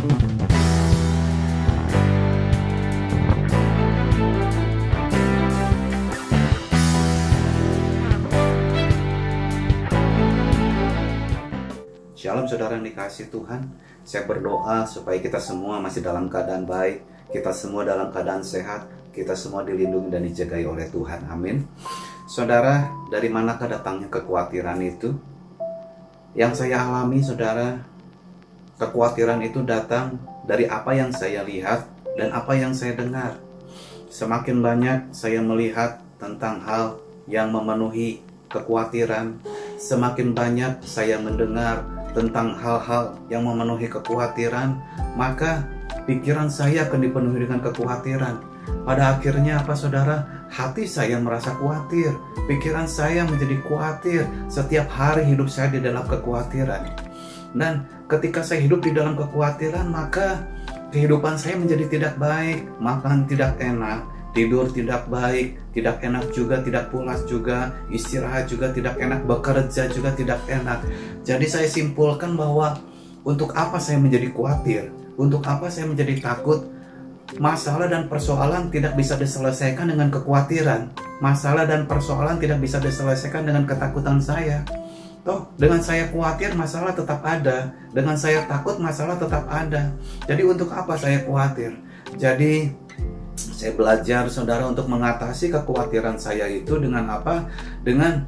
Shalom saudara yang dikasih Tuhan. Saya berdoa supaya kita semua masih dalam keadaan baik Kita semua dalam keadaan sehat Kita semua dilindungi dan dijagai oleh Tuhan. Amin. Saudara, dari manakah datangnya kekhawatiran itu? Yang saya alami saudara Kekhawatiran itu datang dari apa yang saya lihat dan apa yang saya dengar Semakin banyak saya melihat tentang hal yang memenuhi kekhawatiran Semakin banyak saya mendengar tentang hal-hal yang memenuhi kekhawatiran, maka pikiran saya akan dipenuhi dengan kekhawatiran. Pada akhirnya apa saudara? Hati saya merasa khawatir, pikiran saya menjadi khawatir. Setiap hari hidup saya di dalam kekhawatiran. Dan ketika saya hidup di dalam kekhawatiran, maka kehidupan saya menjadi tidak baik, makan tidak enak, tidur tidak baik, tidak enak juga, tidak pulas juga, istirahat juga tidak enak, bekerja juga tidak enak. Jadi saya simpulkan bahwa untuk apa saya menjadi khawatir, untuk apa saya menjadi takut, masalah dan persoalan tidak bisa diselesaikan dengan kekhawatiran. Masalah dan persoalan tidak bisa diselesaikan dengan ketakutan saya. Toh, dengan saya khawatir masalah tetap ada, dengan saya takut masalah tetap ada. Jadi untuk apa saya khawatir? Jadi saya belajar saudara untuk mengatasi kekhawatiran saya itu dengan apa? Dengan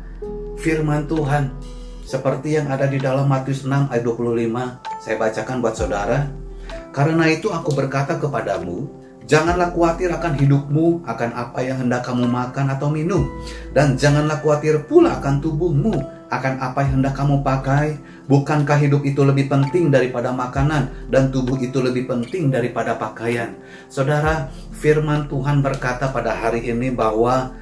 firman Tuhan. Seperti yang ada di dalam Matius 6 ayat 25. Saya bacakan buat saudara. Karena itu aku berkata kepadamu, janganlah khawatir akan hidupmu, akan apa yang hendak kamu makan atau minum. Dan janganlah khawatir pula akan tubuhmu, akan apa yang hendak kamu pakai. Bukankah hidup itu lebih penting daripada makanan dan tubuh itu lebih penting daripada pakaian? Saudara, firman Tuhan berkata pada hari ini bahwa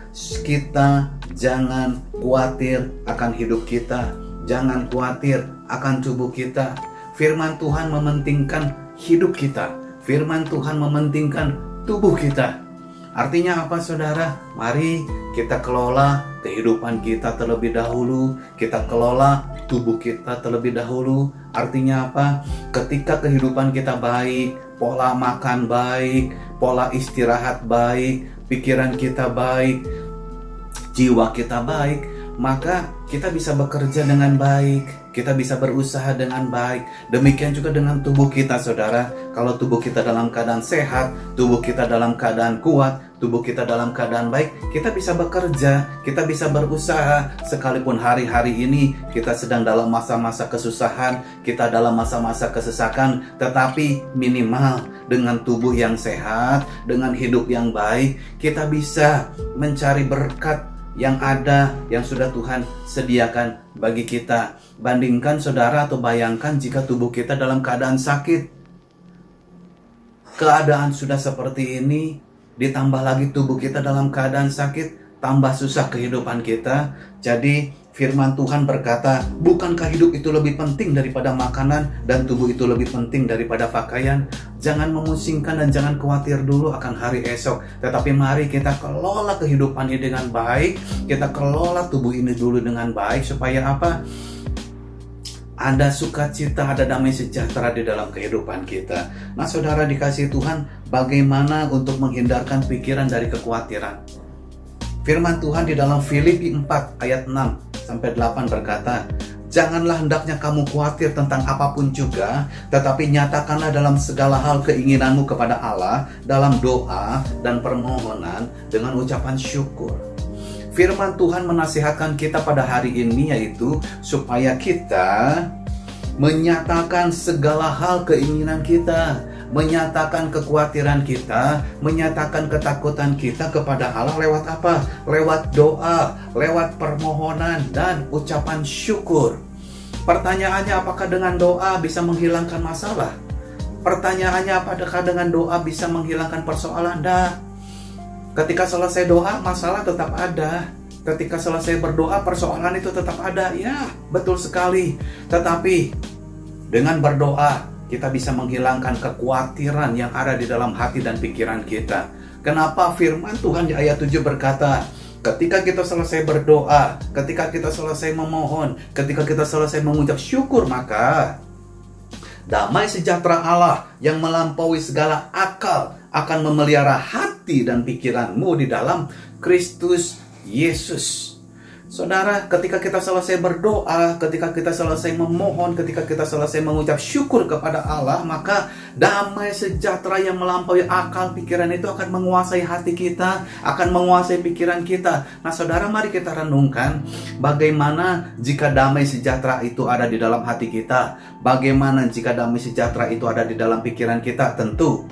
kita jangan khawatir akan hidup kita, jangan khawatir akan tubuh kita. Firman Tuhan mementingkan hidup kita, firman Tuhan mementingkan tubuh kita. Artinya apa saudara? Mari kita kelola kehidupan kita terlebih dahulu, kita kelola tubuh kita terlebih dahulu. Artinya apa? Ketika kehidupan kita baik, pola makan baik, pola istirahat baik, pikiran kita baik, jiwa kita baik, maka kita bisa bekerja dengan baik, kita bisa berusaha dengan baik. Demikian juga dengan tubuh kita, saudara. Kalau tubuh kita dalam keadaan sehat, tubuh kita dalam keadaan kuat, tubuh kita dalam keadaan baik, kita bisa bekerja, kita bisa berusaha. Sekalipun hari-hari ini kita sedang dalam masa-masa kesusahan, kita dalam masa-masa kesesakan, tetapi minimal dengan tubuh yang sehat, dengan hidup yang baik, kita bisa mencari berkat yang ada yang sudah Tuhan sediakan bagi kita. Bandingkan saudara atau bayangkan jika tubuh kita dalam keadaan sakit. Keadaan sudah seperti ini, ditambah lagi tubuh kita dalam keadaan sakit, tambah susah kehidupan kita. Jadi firman Tuhan berkata, bukankah hidup itu lebih penting daripada makanan dan tubuh itu lebih penting daripada pakaian? Jangan memusingkan dan jangan khawatir dulu akan hari esok. Tetapi mari kita kelola kehidupan ini dengan baik, kita kelola tubuh ini dulu dengan baik supaya apa? ada sukacita, ada damai sejahtera di dalam kehidupan kita. Nah, saudara dikasih Tuhan, bagaimana untuk menghindarkan pikiran dari kekhawatiran? Firman Tuhan di dalam Filipi 4 ayat 6 sampai 8 berkata, Janganlah hendaknya kamu khawatir tentang apa pun juga, tetapi nyatakanlah dalam segala hal keinginanmu kepada Allah dalam doa dan permohonan dengan ucapan syukur. Firman Tuhan menasihatkan kita pada hari ini yaitu supaya kita menyatakan segala hal keinginan kita, menyatakan kekhawatiran kita, menyatakan ketakutan kita kepada Allah lewat apa? Lewat doa, lewat permohonan dan ucapan syukur. Pertanyaannya apakah dengan doa bisa menghilangkan masalah? Pertanyaannya apakah dengan doa bisa menghilangkan persoalan? Dah. Ketika selesai doa, masalah tetap ada. Ketika selesai berdoa, persoalan itu tetap ada. Ya, betul sekali. Tetapi dengan berdoa, kita bisa menghilangkan kekhawatiran yang ada di dalam hati dan pikiran kita. Kenapa firman Tuhan di ayat 7 berkata, ketika kita selesai berdoa, ketika kita selesai memohon, ketika kita selesai mengucap syukur, maka Damai sejahtera Allah yang melampaui segala akal akan memelihara hati dan pikiranmu di dalam Kristus Yesus. Saudara, ketika kita selesai berdoa, ketika kita selesai memohon, ketika kita selesai mengucap syukur kepada Allah, maka damai sejahtera yang melampaui akal pikiran itu akan menguasai hati kita, akan menguasai pikiran kita. Nah, saudara, mari kita renungkan bagaimana jika damai sejahtera itu ada di dalam hati kita, bagaimana jika damai sejahtera itu ada di dalam pikiran kita. Tentu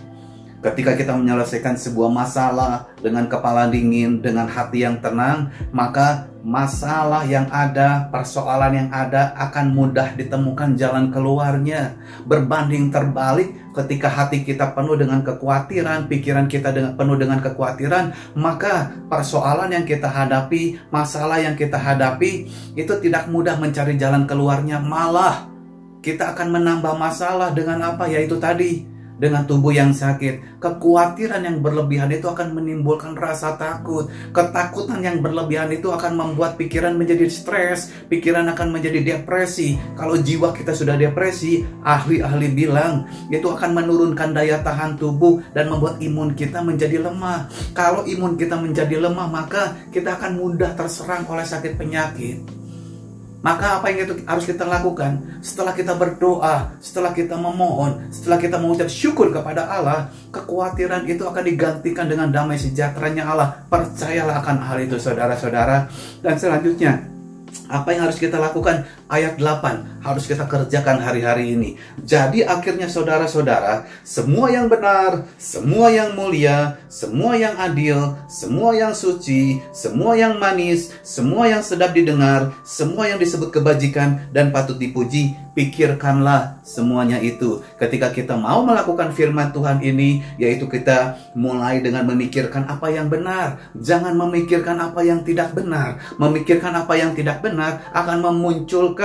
Ketika kita menyelesaikan sebuah masalah dengan kepala dingin, dengan hati yang tenang, maka masalah yang ada, persoalan yang ada akan mudah ditemukan jalan keluarnya. Berbanding terbalik, ketika hati kita penuh dengan kekhawatiran, pikiran kita dengan penuh dengan kekhawatiran, maka persoalan yang kita hadapi, masalah yang kita hadapi, itu tidak mudah mencari jalan keluarnya. Malah kita akan menambah masalah dengan apa? Yaitu tadi dengan tubuh yang sakit. Kekhawatiran yang berlebihan itu akan menimbulkan rasa takut. Ketakutan yang berlebihan itu akan membuat pikiran menjadi stres, pikiran akan menjadi depresi. Kalau jiwa kita sudah depresi, ahli-ahli bilang itu akan menurunkan daya tahan tubuh dan membuat imun kita menjadi lemah. Kalau imun kita menjadi lemah, maka kita akan mudah terserang oleh sakit penyakit. Maka apa yang itu harus kita lakukan? Setelah kita berdoa, setelah kita memohon, setelah kita mengucap syukur kepada Allah, kekhawatiran itu akan digantikan dengan damai sejahteranya Allah. Percayalah akan hal itu saudara-saudara. Dan selanjutnya, apa yang harus kita lakukan? Ayat 8 harus kita kerjakan hari-hari ini. Jadi akhirnya saudara-saudara, semua yang benar, semua yang mulia, semua yang adil, semua yang suci, semua yang manis, semua yang sedap didengar, semua yang disebut kebajikan dan patut dipuji, pikirkanlah semuanya itu. Ketika kita mau melakukan firman Tuhan ini, yaitu kita mulai dengan memikirkan apa yang benar. Jangan memikirkan apa yang tidak benar. Memikirkan apa yang tidak benar akan memunculkan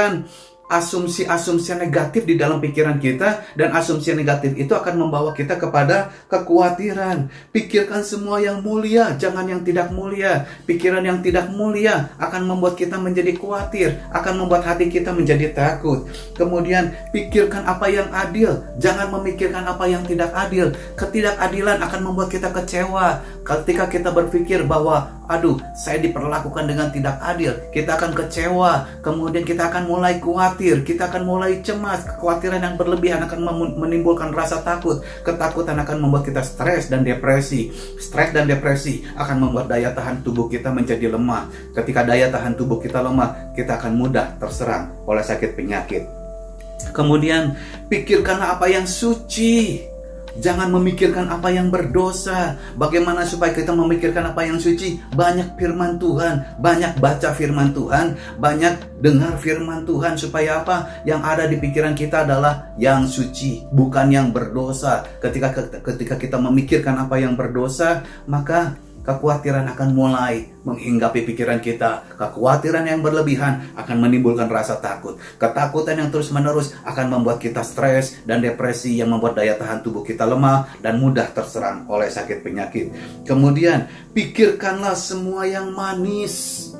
asumsi-asumsi negatif di dalam pikiran kita dan asumsi negatif itu akan membawa kita kepada kekhawatiran. Pikirkan semua yang mulia, jangan yang tidak mulia. Pikiran yang tidak mulia akan membuat kita menjadi khawatir, akan membuat hati kita menjadi takut. Kemudian pikirkan apa yang adil, jangan memikirkan apa yang tidak adil. Ketidakadilan akan membuat kita kecewa. Ketika kita berpikir bahwa aduh, saya diperlakukan dengan tidak adil, kita akan kecewa. Kemudian kita akan mulai khawatir kita akan mulai cemas, kekhawatiran yang berlebihan akan menimbulkan rasa takut, ketakutan akan membuat kita stres dan depresi. Stres dan depresi akan membuat daya tahan tubuh kita menjadi lemah. Ketika daya tahan tubuh kita lemah, kita akan mudah terserang oleh sakit penyakit. Kemudian pikirkanlah apa yang suci. Jangan memikirkan apa yang berdosa. Bagaimana supaya kita memikirkan apa yang suci? Banyak firman Tuhan, banyak baca firman Tuhan, banyak dengar firman Tuhan supaya apa? Yang ada di pikiran kita adalah yang suci, bukan yang berdosa. Ketika ketika kita memikirkan apa yang berdosa, maka kekhawatiran akan mulai menghinggapi pikiran kita. Kekhawatiran yang berlebihan akan menimbulkan rasa takut. Ketakutan yang terus-menerus akan membuat kita stres dan depresi yang membuat daya tahan tubuh kita lemah dan mudah terserang oleh sakit penyakit. Kemudian, pikirkanlah semua yang manis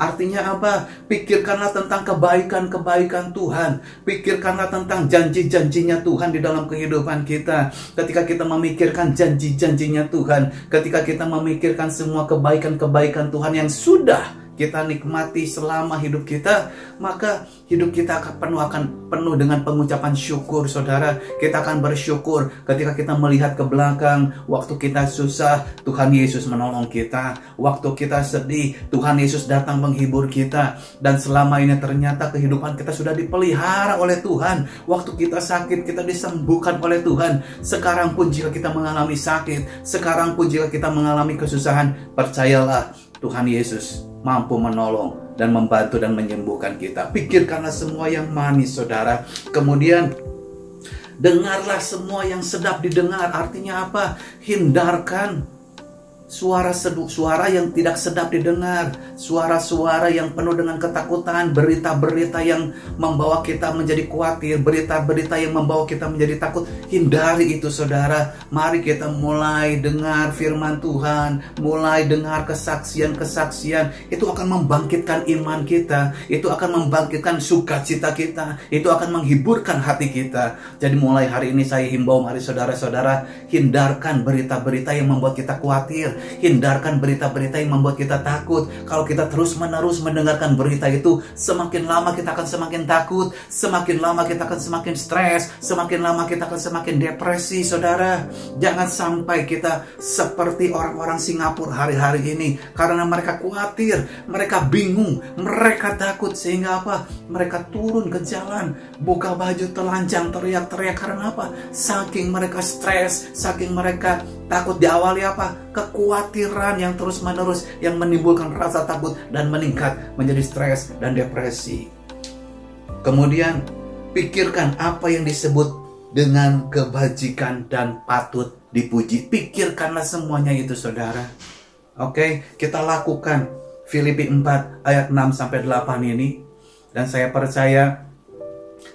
Artinya apa? Pikirkanlah tentang kebaikan-kebaikan Tuhan. Pikirkanlah tentang janji-janjinya Tuhan di dalam kehidupan kita. Ketika kita memikirkan janji-janjinya Tuhan, ketika kita memikirkan semua kebaikan-kebaikan Tuhan yang sudah kita nikmati selama hidup kita, maka hidup kita akan penuh akan penuh dengan pengucapan syukur, saudara. Kita akan bersyukur ketika kita melihat ke belakang, waktu kita susah, Tuhan Yesus menolong kita. Waktu kita sedih, Tuhan Yesus datang menghibur kita. Dan selama ini ternyata kehidupan kita sudah dipelihara oleh Tuhan. Waktu kita sakit, kita disembuhkan oleh Tuhan. Sekarang pun jika kita mengalami sakit, sekarang pun jika kita mengalami kesusahan, percayalah Tuhan Yesus mampu menolong dan membantu dan menyembuhkan kita. Pikirkanlah semua yang manis, saudara. Kemudian dengarlah semua yang sedap didengar. Artinya apa? Hindarkan suara sedu, suara yang tidak sedap didengar, suara-suara yang penuh dengan ketakutan, berita-berita yang membawa kita menjadi khawatir, berita-berita yang membawa kita menjadi takut. Hindari itu saudara. Mari kita mulai dengar firman Tuhan, mulai dengar kesaksian-kesaksian. Itu akan membangkitkan iman kita, itu akan membangkitkan sukacita kita, itu akan menghiburkan hati kita. Jadi mulai hari ini saya himbau mari saudara-saudara hindarkan berita-berita yang membuat kita khawatir, Hindarkan berita-berita yang membuat kita takut. Kalau kita terus-menerus mendengarkan berita itu, semakin lama kita akan semakin takut, semakin lama kita akan semakin stres, semakin lama kita akan semakin depresi, saudara. Jangan sampai kita seperti orang-orang Singapura hari-hari ini karena mereka khawatir, mereka bingung, mereka takut sehingga apa? Mereka turun ke jalan, buka baju telanjang, teriak-teriak karena apa? Saking mereka stres, saking mereka takut diawali apa? Kekhawatiran yang terus-menerus yang menimbulkan rasa takut dan meningkat menjadi stres dan depresi. Kemudian pikirkan apa yang disebut dengan kebajikan dan patut dipuji. Pikirkanlah semuanya itu saudara. Oke, kita lakukan Filipi 4 ayat 6 sampai 8 ini dan saya percaya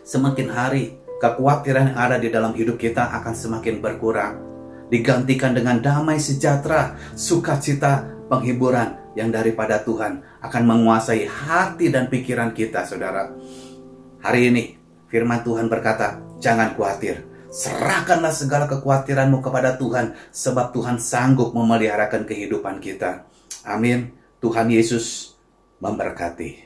semakin hari kekhawatiran yang ada di dalam hidup kita akan semakin berkurang digantikan dengan damai sejahtera, sukacita, penghiburan yang daripada Tuhan akan menguasai hati dan pikiran kita, saudara. Hari ini, firman Tuhan berkata, jangan khawatir. Serahkanlah segala kekhawatiranmu kepada Tuhan, sebab Tuhan sanggup memeliharakan kehidupan kita. Amin. Tuhan Yesus memberkati.